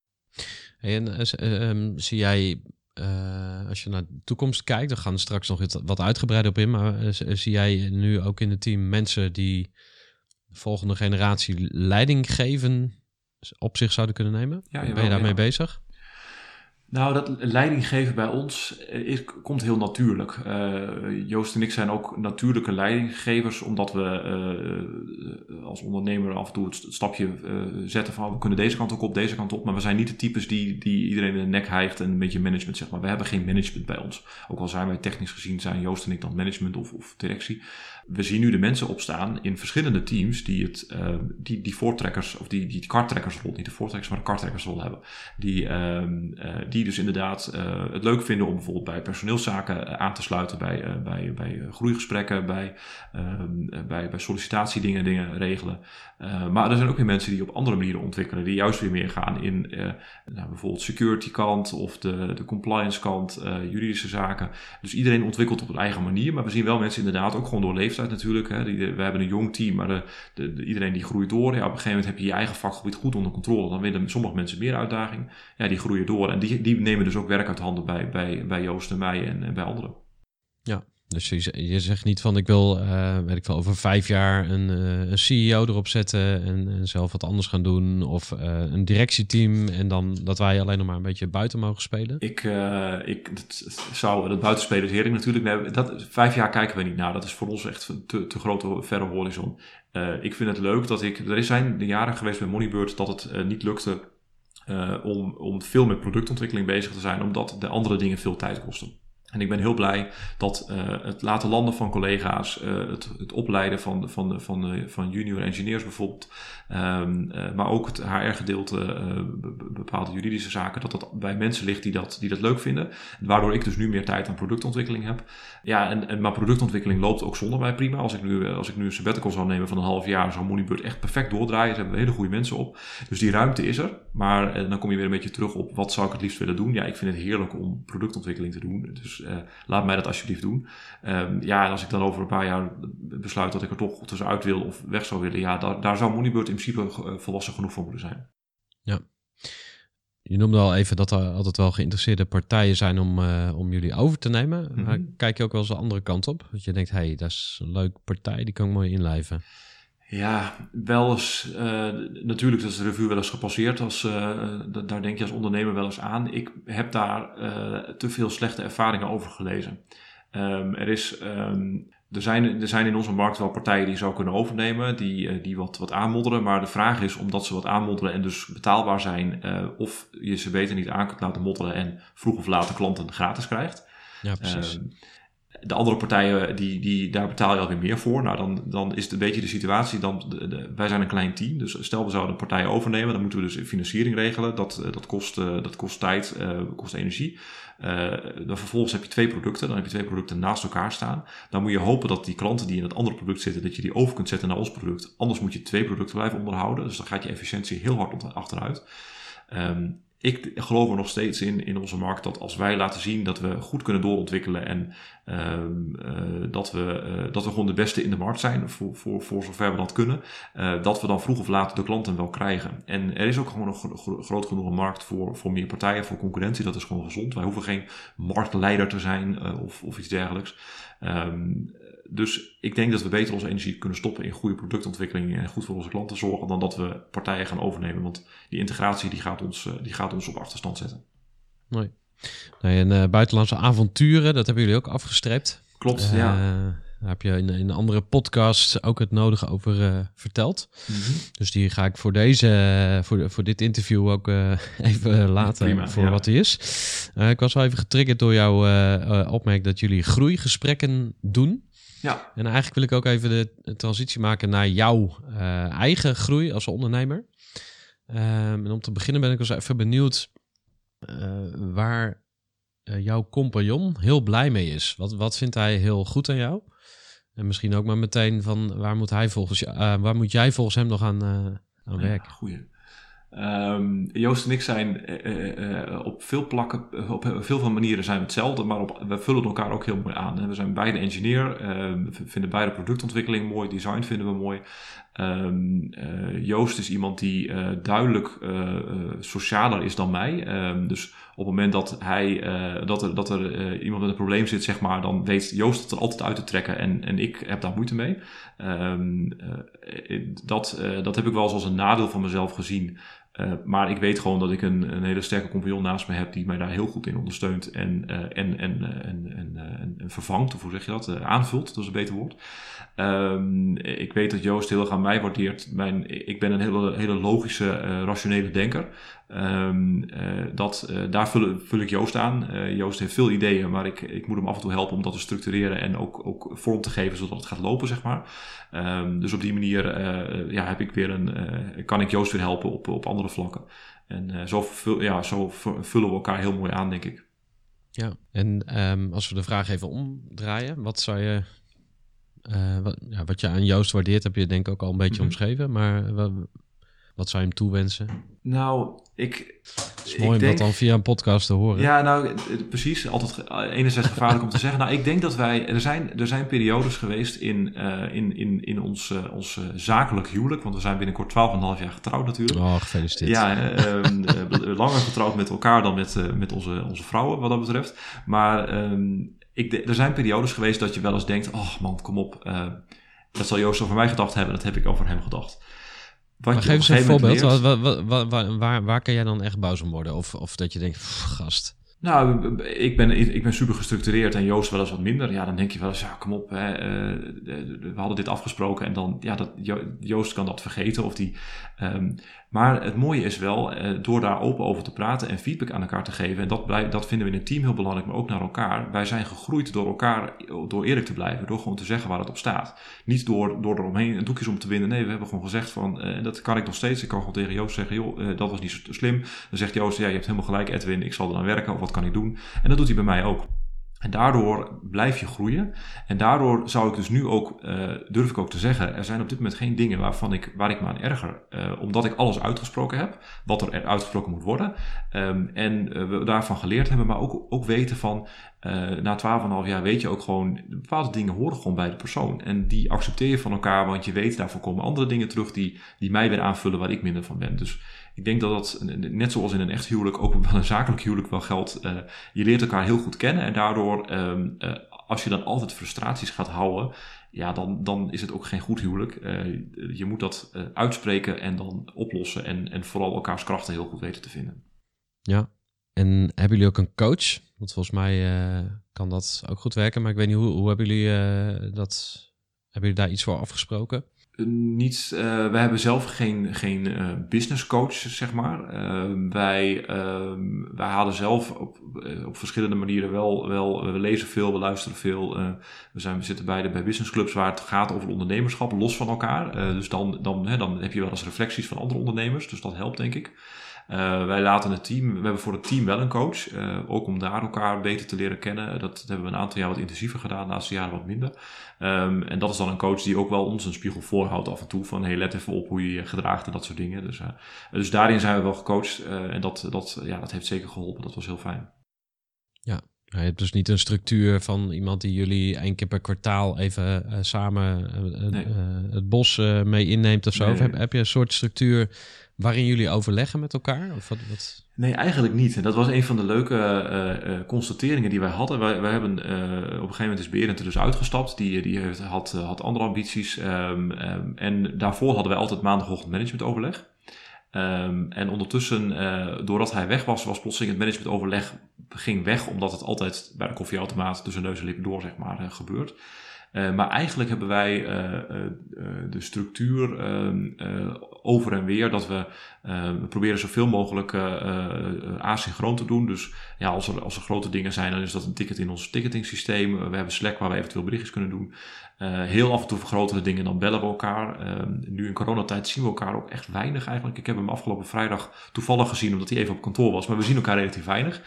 [SPEAKER 4] En uh, um, zie jij, uh, als je naar de toekomst kijkt, we gaan er straks nog wat uitgebreider op in, maar uh, zie jij nu ook in het team mensen die de volgende generatie leiding geven op zich zouden kunnen nemen? Ja, jawel, ben je daarmee ja. bezig?
[SPEAKER 3] Nou, dat leiding geven bij ons is, komt heel natuurlijk. Uh, Joost en ik zijn ook natuurlijke leidinggevers, omdat we uh, als ondernemer af en toe het stapje zetten van we kunnen deze kant ook op, deze kant op. Maar we zijn niet de types die, die iedereen in de nek hijgt en een beetje management zeg maar. We hebben geen management bij ons. Ook al zijn wij technisch gezien, zijn Joost en ik dan management of, of directie. We zien nu de mensen opstaan in verschillende teams die het, die, die voortrekkers, of die, die karttrekkersrol, niet de voortrekkers, maar de karttrekkersrol hebben. Die, die dus inderdaad uh, het leuk vinden om bijvoorbeeld bij personeelszaken aan te sluiten, bij, uh, bij, bij groeigesprekken, bij, uh, bij, bij sollicitatiedingen dingen regelen. maar er zijn ook weer mensen die op andere manieren ontwikkelen, die juist weer meer gaan in nou, bijvoorbeeld security kant of de, de compliance kant, juridische zaken. Dus iedereen ontwikkelt op een eigen manier, maar we zien wel mensen inderdaad ook gewoon door leeftijd natuurlijk. Hè, we hebben een jong team, maar de, iedereen die groeit door. Ja, op een gegeven moment heb je je eigen vakgebied goed onder controle. Dan willen sommige mensen meer uitdaging. Ja, die groeien door en die, die nemen dus ook werk uit handen bij, bij, bij Joost en mij en, en bij anderen.
[SPEAKER 4] Ja, Dus je, zegt niet van ik wil, uh, weet ik wel, over vijf jaar een, uh, een CEO erop zetten en, en, zelf wat anders gaan doen. Of uh, een directieteam en dan dat wij alleen nog maar een beetje buiten mogen spelen.
[SPEAKER 3] Ik, ik dat zou dat buitenspelen heerlijk natuurlijk. Dat, vijf jaar kijken we niet naar. Dat is voor ons echt een te, te grote verre horizon. ik vind het leuk dat ik, er zijn de jaren geweest bij Moneybird dat het niet lukte om, om veel met productontwikkeling bezig te zijn. Omdat de andere dingen veel tijd kosten. En ik ben heel blij dat uh, het laten landen van collega's, uh, het, het, opleiden van, van, van, van junior engineers bijvoorbeeld, um, uh, maar ook het HR-gedeelte, bepaalde juridische zaken, dat dat bij mensen ligt die dat, die dat leuk vinden. Waardoor ik dus nu meer tijd aan productontwikkeling heb. Ja, en, en, maar productontwikkeling loopt ook zonder mij prima. Als ik nu, als ik nu een sabbatical zou nemen van een half jaar, zou Moneybird echt perfect doordraaien. Daar hebben hele goede mensen op. Dus die ruimte is er. Maar dan kom je weer een beetje terug op wat zou ik het liefst willen doen. Ja, ik vind het heerlijk om productontwikkeling te doen. Dus laat mij dat alsjeblieft doen. Um, ja, en als ik dan over een paar jaar besluit dat ik er toch tussenuit wil of weg zou willen, ja, daar, daar zou Moneybird in principe eh, volwassen genoeg voor moeten zijn.
[SPEAKER 4] Ja. Je noemde al even dat er altijd wel geïnteresseerde partijen zijn om, uh, om jullie over te nemen. Mm -hmm. Maar kijk je ook wel eens de andere kant op? Dat je denkt, hé, hey, dat is een leuke partij, die kan ik mooi inlijven.
[SPEAKER 3] Ja, wel eens. Uh, natuurlijk is de revue wel eens gepasseerd. Als, uh, daar denk je als ondernemer wel eens aan. Ik heb daar te veel slechte ervaringen over gelezen. Um, er, is, um, er, zijn, er zijn in onze markt wel partijen die zou kunnen overnemen, die, die wat, wat aanmodderen. Maar de vraag is, omdat ze wat aanmodderen en dus betaalbaar zijn, of je ze beter niet aan kunt laten modderen en vroeg of laat de klanten gratis krijgt.
[SPEAKER 4] Ja, precies.
[SPEAKER 3] Um, de andere partijen, die, die, daar betaal je alweer meer voor. Nou, dan, dan is het een beetje de situatie. Dan, wij zijn een klein team. Dus stel we zouden een partij overnemen. Dan moeten we dus financiering regelen. Dat, dat, kost, uh, dat kost tijd, uh, kost energie. Dan vervolgens heb je twee producten. Dan heb je twee producten naast elkaar staan. Dan moet je hopen dat die klanten die in het andere product zitten, dat je die over kunt zetten naar ons product. Anders moet je twee producten blijven onderhouden. Dus dan gaat je efficiëntie heel hard achteruit. Um, ik geloof er nog steeds in, in onze markt, dat als wij laten zien dat we goed kunnen doorontwikkelen en uh, dat, we, uh, dat we gewoon de beste in de markt zijn, voor, voor, voor zover we dat kunnen, uh, dat we dan vroeg of laat de klanten wel krijgen. En er is ook gewoon een groot genoeg markt voor, voor meer partijen, voor concurrentie, dat is gewoon gezond. Wij hoeven geen marktleider te zijn of, of iets dergelijks. Um, dus ik denk dat we beter onze energie kunnen stoppen in goede productontwikkeling en goed voor onze klanten zorgen, dan dat we partijen gaan overnemen. Want die integratie die gaat ons, die gaat ons op achterstand zetten.
[SPEAKER 4] Mooi. Nee, en uh, buitenlandse avonturen, dat hebben jullie ook afgestreept.
[SPEAKER 3] Klopt, uh, ja.
[SPEAKER 4] Daar heb je in, in andere podcasts ook het nodige over uh, verteld. Mm -hmm. Dus die ga ik voor deze, voor, voor dit interview ook even laten Prima, voor ja. wat hij is. ik was wel even getriggerd door jouw opmerking dat jullie groeigesprekken doen.
[SPEAKER 3] Ja.
[SPEAKER 4] En eigenlijk wil ik ook even de transitie maken naar jouw uh, eigen groei als ondernemer. Um, en om te beginnen ben ik dus even benieuwd uh, waar uh, jouw compagnon heel blij mee is. Wat, wat vindt hij heel goed aan jou? En misschien ook maar meteen van waar moet, hij volgens, waar moet jij volgens hem nog aan, aan werken?
[SPEAKER 3] Ja, goeie. Um, Joost en ik zijn uh, uh, op veel plakken, op veel van manieren zijn we hetzelfde, maar op, we vullen elkaar ook heel mooi aan. We zijn beide engineer, we vinden beide productontwikkeling mooi, design vinden we mooi. Um, Joost is iemand die duidelijk socialer is dan mij. Dus het moment dat, hij, dat er, dat er iemand met een probleem zit, zeg maar, dan weet Joost het er altijd uit te trekken en, en ik heb daar moeite mee. dat, dat heb ik wel eens als een nadeel van mezelf gezien. Maar ik weet gewoon dat ik een, een, hele sterke compagnon naast me heb die mij daar heel goed in ondersteunt en, en, en, vervangt, of hoe zeg je dat, aanvult, dat is een beter woord. Um, ik weet dat Joost heel erg aan mij waardeert. Mijn, ik ben een hele, hele logische, rationele denker. Um, dat, daar vul, vul, ik Joost aan. Joost heeft veel ideeën, maar ik, ik moet hem af en toe helpen om dat te structureren en ook, ook vorm te geven zodat het gaat lopen, zeg maar. Um, dus op die manier ja, heb ik weer een, kan ik Joost weer helpen op, op andere vlakken. En zo, vul, ja, zo vullen we elkaar heel mooi aan, denk ik.
[SPEAKER 4] Ja, en um, als we de vraag even omdraaien, wat zou je, uh, wat, ja, wat je aan Joost waardeert, heb je denk ik ook al een beetje mm -hmm. omschreven, maar wat, wat zou je hem toewensen?
[SPEAKER 3] Nou, ik.
[SPEAKER 4] Het is mooi om denk, dat dan via een podcast te horen.
[SPEAKER 3] Ja, nou, precies. Altijd enerzijds gevaarlijk om te zeggen. Nou, ik denk dat wij. Er zijn, er zijn periodes geweest in, uh, in, in, in ons, uh, ons zakelijk huwelijk. Want we zijn binnenkort 12,5 jaar getrouwd natuurlijk.
[SPEAKER 4] Oh, gefeliciteerd.
[SPEAKER 3] Ja, um, langer getrouwd met elkaar dan met, met onze, onze vrouwen, wat dat betreft. Maar. Um, ik, er zijn periodes geweest dat je wel eens denkt, oh man, kom op. dat zal Joost over mij gedacht hebben, dat heb ik over hem gedacht.
[SPEAKER 4] Maar geef eens een voorbeeld. waar, waar, waar, waar, kan jij dan echt boos om worden? Of, of dat je denkt, gast.
[SPEAKER 3] Nou, ik ben, ik ben super gestructureerd en Joost wel eens wat minder. Ja, dan denk je wel eens, ja, kom op, hè, uh, we hadden dit afgesproken en dan, ja, dat, Joost kan dat vergeten. Of die, um, maar het mooie is wel, uh, door daar open over te praten en feedback aan elkaar te geven, en dat, blijf, dat vinden we in het team heel belangrijk, maar ook naar elkaar. Wij zijn gegroeid door elkaar, door eerlijk te blijven, door gewoon te zeggen waar het op staat. Niet door, door eromheen doekjes om te winnen. Nee, we hebben gewoon gezegd van, en dat kan ik nog steeds, ik kan gewoon tegen Joost zeggen, joh, dat was niet zo slim. Dan zegt Joost, ja, je hebt helemaal gelijk Edwin, ik zal er aan werken, wat kan ik doen? En dat doet hij bij mij ook. En daardoor blijf je groeien. En daardoor zou ik dus nu ook, uh, durf ik ook te zeggen, er zijn op dit moment geen dingen waarvan ik, waar ik me aan erger. Uh, omdat ik alles uitgesproken heb, wat er uitgesproken moet worden. Um, en uh, we daarvan geleerd hebben, maar ook, ook weten van, na 12,5 jaar weet je ook gewoon, bepaalde dingen horen gewoon bij de persoon. En die accepteer je van elkaar, want je weet, daarvoor komen andere dingen terug die, die mij weer aanvullen waar ik minder van ben. Dus ik denk dat dat, net zoals in een echt huwelijk, ook wel een zakelijk huwelijk wel geldt. Uh, je leert elkaar heel goed kennen en daardoor, um, uh, als je dan altijd frustraties gaat houden, ja, dan, dan is het ook geen goed huwelijk. Uh, je moet dat uitspreken en dan oplossen en, en vooral elkaars krachten heel goed weten te vinden.
[SPEAKER 4] Ja, en hebben jullie ook een coach? Want volgens mij kan dat ook goed werken, maar ik weet niet, hoe, hoe hebben jullie dat, hebben jullie daar iets voor afgesproken?
[SPEAKER 3] Niet, uh, hebben zelf geen, geen uh, business coach, zeg maar. Uh, wij, ehm, wij halen zelf op, eh, op verschillende manieren wel, wel, we lezen veel, we luisteren veel. we, zijn, we zitten beide bij businessclubs waar het gaat over ondernemerschap, los van elkaar. dus dan, dan, hè, dan heb je wel eens reflecties van andere ondernemers, dus dat helpt denk ik. Uh, wij laten het team, we hebben voor het team wel een coach, uh, ook om daar elkaar beter te leren kennen. Dat, hebben we een aantal jaar wat intensiever gedaan, de laatste jaren wat minder. Um, en dat is dan een coach die ook wel ons een spiegel voorhoudt af en toe. Van hey, let even op hoe je je gedraagt en dat soort dingen. Dus, uh, dus daarin zijn we wel gecoacht en dat, dat, ja, dat heeft zeker geholpen. Dat was heel fijn.
[SPEAKER 4] Ja, je hebt dus niet een structuur van iemand die jullie één keer per kwartaal even samen nee. het bos mee inneemt of zo. Nee. Of heb, heb je een soort structuur waarin jullie overleggen met elkaar? Of wat?
[SPEAKER 3] Nee, eigenlijk niet. Dat was een van de leuke uh, uh, constateringen die wij hadden. Wij, wij hebben uh, op een gegeven moment is Berend er dus uitgestapt. Die, die heeft, had, had andere ambities. Um, um, en daarvoor hadden wij altijd maandagochtend managementoverleg. Um, en ondertussen, doordat hij weg was, was plotseling het managementoverleg ging weg. Omdat het altijd bij de koffieautomaat tussen neus en lippen door, zeg maar, gebeurt. Uh, maar eigenlijk hebben wij uh, uh, de structuur ehm, over en weer dat we, we proberen zoveel mogelijk asynchroon te doen. Dus ja, als er, als er grote dingen zijn, dan is dat een ticket in ons ticketing systeem. we hebben Slack waar we eventueel berichtjes kunnen doen. Uh, heel af en toe vergroten dingen, dan bellen we elkaar. Uh, nu in coronatijd zien we elkaar ook echt weinig eigenlijk. Ik heb hem afgelopen vrijdag toevallig gezien, omdat hij even op kantoor was. Maar we zien elkaar relatief weinig.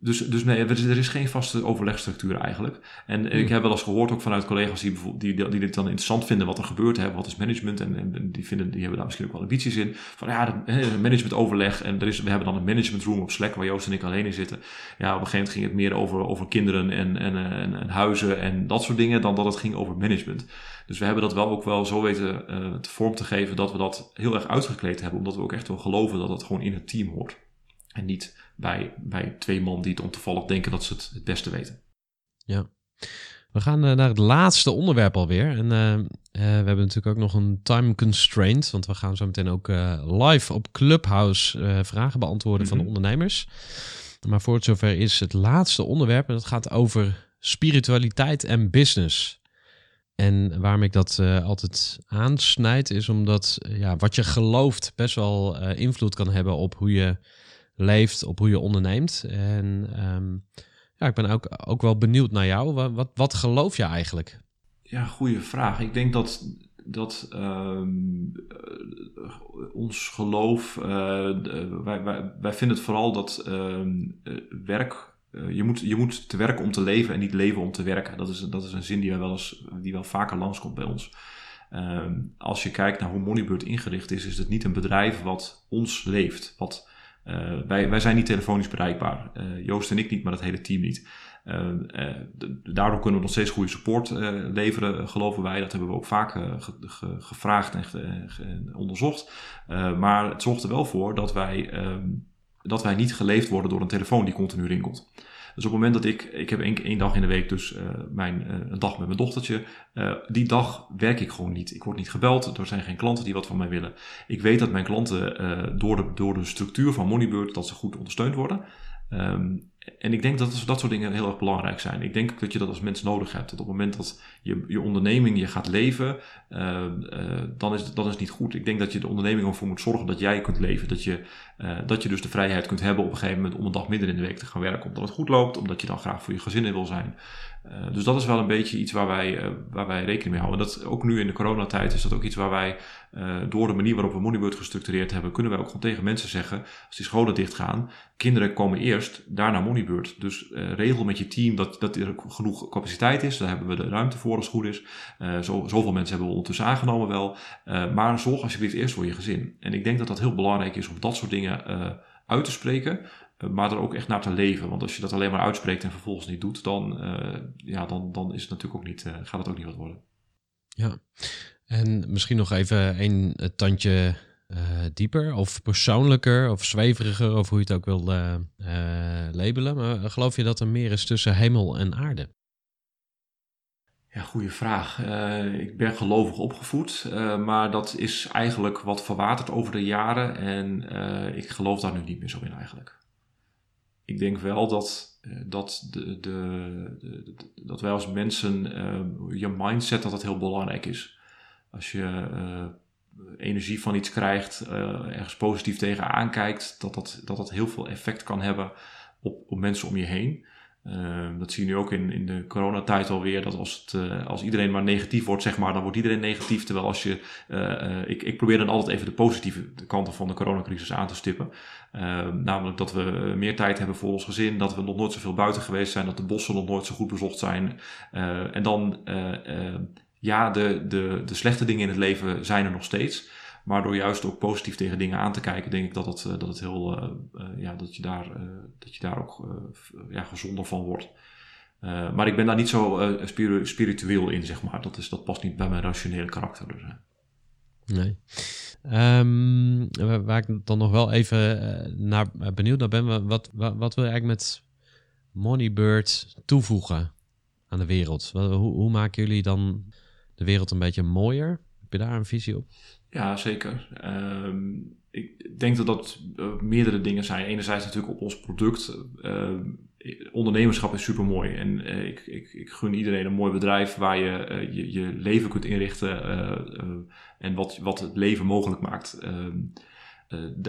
[SPEAKER 3] Dus, dus nee, er is geen vaste overlegstructuur eigenlijk. En ik hmm. heb wel eens gehoord ook vanuit collega's die, die, die, dit dan interessant vinden wat er gebeurt. Hè, wat is management? En, en, die, vinden, die hebben daar misschien ook wel ambities in. Van ja, management overleg. En er is, we hebben dan een management room op Slack waar Joost en ik alleen in zitten. Ja, op een gegeven moment ging het meer over, over kinderen en, en, en, en huizen en dat soort dingen. Dan dat het ging over management management. Dus we hebben dat wel ook wel zo weten uh, te vorm te geven dat we dat heel erg uitgekleed hebben. Omdat we ook echt wel geloven dat het gewoon in het team hoort. En niet bij, bij twee man die het ontoevallig denken dat ze het het beste weten.
[SPEAKER 4] Ja. We gaan uh, naar het laatste onderwerp alweer. En uh, we hebben natuurlijk ook nog een time constraint. Want we gaan zo meteen ook live op Clubhouse vragen beantwoorden van de mhm. ondernemers. Maar voor het zover is het laatste onderwerp. En dat gaat over spiritualiteit en business. En waarom ik dat uh, altijd aansnijd, is omdat uh, ja, wat je gelooft best wel uh, invloed kan hebben op hoe je leeft, op hoe je onderneemt. En um, ja, ik ben ook, ook wel benieuwd naar jou. Wat, wat, wat geloof je eigenlijk?
[SPEAKER 3] Ja, goede vraag. Ik denk dat, dat um, ons geloof, wij, wij, vinden het vooral dat um, werk uh, je, moet, je moet te werken om te leven en niet leven om te werken. Dat is, dat is een zin die wel, eens, die wel vaker langskomt bij ons. Uh, als je kijkt naar hoe Moneybird ingericht is, is het niet een bedrijf wat ons leeft. Wat, uh, wij, wij zijn niet telefonisch bereikbaar. Uh, Joost en ik niet, maar het hele team niet. daardoor kunnen we nog steeds goede support leveren, geloven wij. Dat hebben we ook vaak ge, ge, gevraagd en onderzocht. maar het zorgt er wel voor dat wij. Um, dat wij niet geleefd worden door een telefoon die continu rinkelt. Dus op het moment dat ik, ik heb één, één dag in de week dus uh, mijn, uh, een dag met mijn dochtertje. Uh, die dag werk ik gewoon niet. Ik word niet gebeld. Er zijn geen klanten die wat van mij willen. Ik weet dat mijn klanten door, de, door de structuur van Moneybird, dat ze goed ondersteund worden. Um, en ik denk dat dat soort dingen heel erg belangrijk zijn. Ik denk dat je dat als mens nodig hebt. Dat op het moment dat je, je onderneming je gaat leven, uh, uh, dan, is, dan is het niet goed. Ik denk dat je de onderneming ervoor moet zorgen dat jij kunt leven. Dat je, uh, dat je dus de vrijheid kunt hebben op een gegeven moment om een dag minder in de week te gaan werken. Omdat het goed loopt, omdat je dan graag voor je gezin in wil zijn. Dus dat is wel een beetje iets waar wij, waar wij rekening mee houden. Dat, ook nu in de coronatijd is dat ook iets waar wij door de manier waarop we Moneybird gestructureerd hebben, kunnen wij ook gewoon tegen mensen zeggen, als die scholen dichtgaan, kinderen komen eerst, daarna Moneybird. Dus regel met je team dat, dat er genoeg capaciteit is. Daar hebben we de ruimte voor als het goed is. Zo, zoveel mensen hebben we ondertussen aangenomen wel. Maar zorg alsjeblieft eerst voor je gezin. En ik denk dat dat heel belangrijk is om dat soort dingen uit te spreken. Maar er ook echt naar te leven. Want als je dat alleen maar uitspreekt en vervolgens niet doet, dan, ja, dan, dan is het natuurlijk ook niet, gaat het ook niet wat worden.
[SPEAKER 4] Ja, en misschien nog even een tandje uh, dieper of persoonlijker of zweveriger, of hoe je het ook wil uh, uh, labelen. Maar geloof je dat er meer is tussen hemel en aarde?
[SPEAKER 3] Ja, goede vraag. ik ben gelovig opgevoed, maar dat is eigenlijk wat verwaterd over de jaren en ik geloof daar nu niet meer zo in eigenlijk. Ik denk wel dat, dat, de, de, de, dat wij als mensen, je mindset, dat dat heel belangrijk is. Als je energie van iets krijgt, ergens positief tegen aankijkt, dat dat, dat dat heel veel effect kan hebben op, op mensen om je heen. Uh, dat zie je nu ook in, in de coronatijd alweer. Dat als, het, uh, als iedereen maar negatief wordt, zeg maar, dan wordt iedereen negatief. Terwijl als je. Uh, ik, ik probeer dan altijd even de positieve kanten van de coronacrisis aan te stippen. Ehm, namelijk dat we meer tijd hebben voor ons gezin. Dat we nog nooit zoveel buiten geweest zijn. Dat de bossen nog nooit zo goed bezocht zijn. en dan ja, de, de, de slechte dingen in het leven zijn er nog steeds. Maar door juist ook positief tegen dingen aan te kijken, denk ik dat het, eh, dat het heel, uh, uh, ja, dat je daar, dat je daar ook ja, gezonder van wordt. maar ik ben daar niet zo spiritueel in, zeg maar. Dat, is, dat past niet bij mijn rationele karakter. Dus,
[SPEAKER 4] Nee. Um, waar ik dan nog wel even naar, benieuwd naar ben, wat, wat, wat wil je eigenlijk met Moneybird toevoegen aan de wereld? Hoe, hoe maken jullie dan de wereld een beetje mooier? Heb je daar een visie op?
[SPEAKER 3] Ja, zeker. Um, ik denk dat dat uh, meerdere dingen zijn. Enerzijds natuurlijk op ons product. Uh, ondernemerschap is super mooi. En uh, ik, ik, ik, gun iedereen een mooi bedrijf waar je je, je, leven kunt inrichten. en wat, wat het leven mogelijk maakt. Ehm,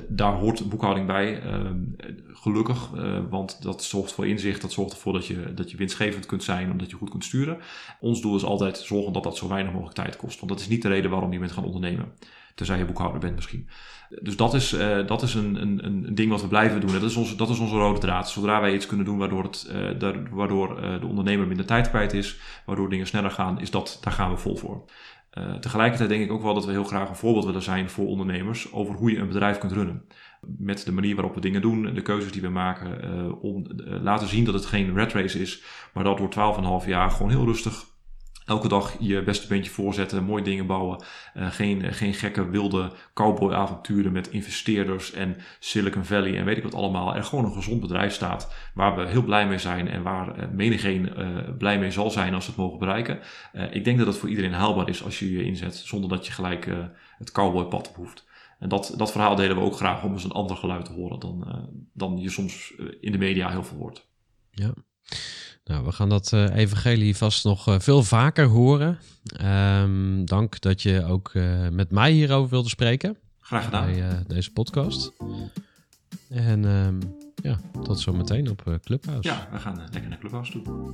[SPEAKER 3] daar hoort boekhouding bij, uh, gelukkig, uh, want dat zorgt voor inzicht, dat zorgt ervoor dat je, dat je winstgevend kunt zijn, omdat je goed kunt sturen. Ons doel is altijd zorgen dat dat zo weinig mogelijk tijd kost, want dat is niet de reden waarom je bent gaan ondernemen, tenzij je boekhouder bent misschien. Dus dat is, dat is een, een, een ding wat we blijven doen. Dat is, onze, dat is onze rode draad. Zodra wij iets kunnen doen waardoor, het, waardoor de ondernemer minder tijd kwijt is, waardoor dingen sneller gaan, is dat, daar gaan we vol voor. Uh, tegelijkertijd denk ik ook wel dat we heel graag een voorbeeld willen zijn voor ondernemers over hoe je een bedrijf kunt runnen. Met de manier waarop we dingen doen, de keuzes die we maken, uh, om uh, laten zien dat het geen red race is, maar dat door 12,5 jaar gewoon heel rustig Elke dag je beste beentje voorzetten, mooie dingen bouwen. Uh, geen, geen gekke wilde cowboy-avonturen met investeerders en Silicon Valley en weet ik wat allemaal. Er gewoon een gezond bedrijf staat waar we heel blij mee zijn en waar uh, menigeen uh, blij mee zal zijn als we het mogen bereiken. ik denk dat het voor iedereen haalbaar is als je je inzet zonder dat je gelijk het cowboy-pad op hoeft. En dat, dat verhaal delen we ook graag om eens een ander geluid te horen dan, dan je soms in de media heel veel hoort.
[SPEAKER 4] Ja. Nou, we gaan dat uh, evangelie vast nog uh, veel vaker horen. Um, dank dat je ook uh, met mij hierover wilde spreken.
[SPEAKER 3] Graag gedaan.
[SPEAKER 4] Bij deze podcast. En um, ja, tot zometeen op Clubhouse.
[SPEAKER 3] Ja, we gaan lekker naar Clubhouse toe.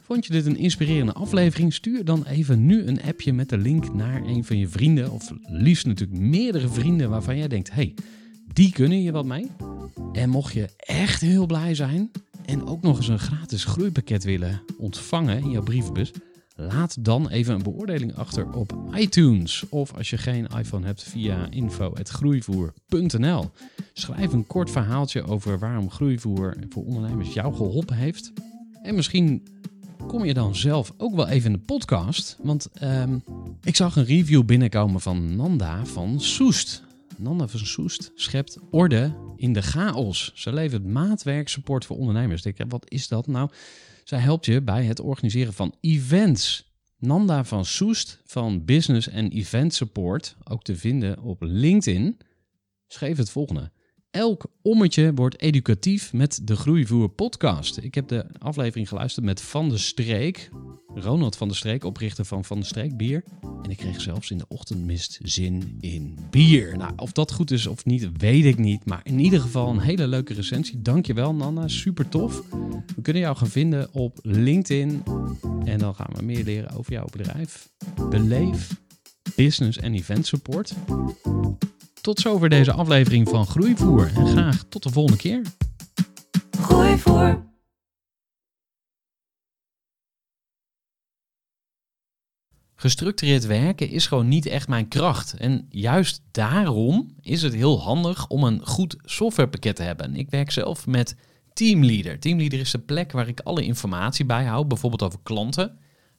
[SPEAKER 5] Vond je dit een inspirerende aflevering? Stuur dan even nu een appje met de link naar een van je vrienden. Of liefst natuurlijk meerdere vrienden waarvan jij denkt... hey, die kunnen je wat mee. En mocht je echt heel blij zijn en ook nog eens een gratis groeipakket willen ontvangen in jouw brievenbus, laat dan even een beoordeling achter op iTunes. Of als je geen iPhone hebt, via info.groeivoer.nl. Schrijf een kort verhaaltje over waarom groeivoer voor ondernemers jou geholpen heeft. En misschien kom je dan zelf ook wel even in de podcast. Want um, ik zag een review binnenkomen van Nanda van Soest. Nanda van Soest schept orde in de chaos. Ze levert maatwerksupport voor ondernemers. Wat is dat nou? Zij helpt je bij het organiseren van events. Nanda van Soest van Business en Event Support, ook te vinden op LinkedIn, schreef het volgende. Elk ommetje wordt educatief met de Groeivoer podcast. Ik heb de aflevering geluisterd met Van de Streek, Ronald van der Streek, oprichter van Van der Streek Bier. En ik kreeg zelfs in de ochtendmist zin in bier. Nou, of dat goed is of niet, weet ik niet. Maar in ieder geval een hele leuke recensie. Dankjewel, Nana. Super tof. We kunnen jou gaan vinden op LinkedIn. En dan gaan we meer leren over jouw bedrijf. Beleef business en event support. Tot zover deze aflevering van Groeivoer. En graag tot de volgende keer.
[SPEAKER 2] Gooi voor.
[SPEAKER 1] Gestructureerd werken is gewoon niet echt mijn kracht. En juist daarom is het heel handig om een goed softwarepakket te hebben. Ik werk zelf met Teamleader. Teamleader is de plek waar ik alle informatie bijhoud, bijvoorbeeld over klanten.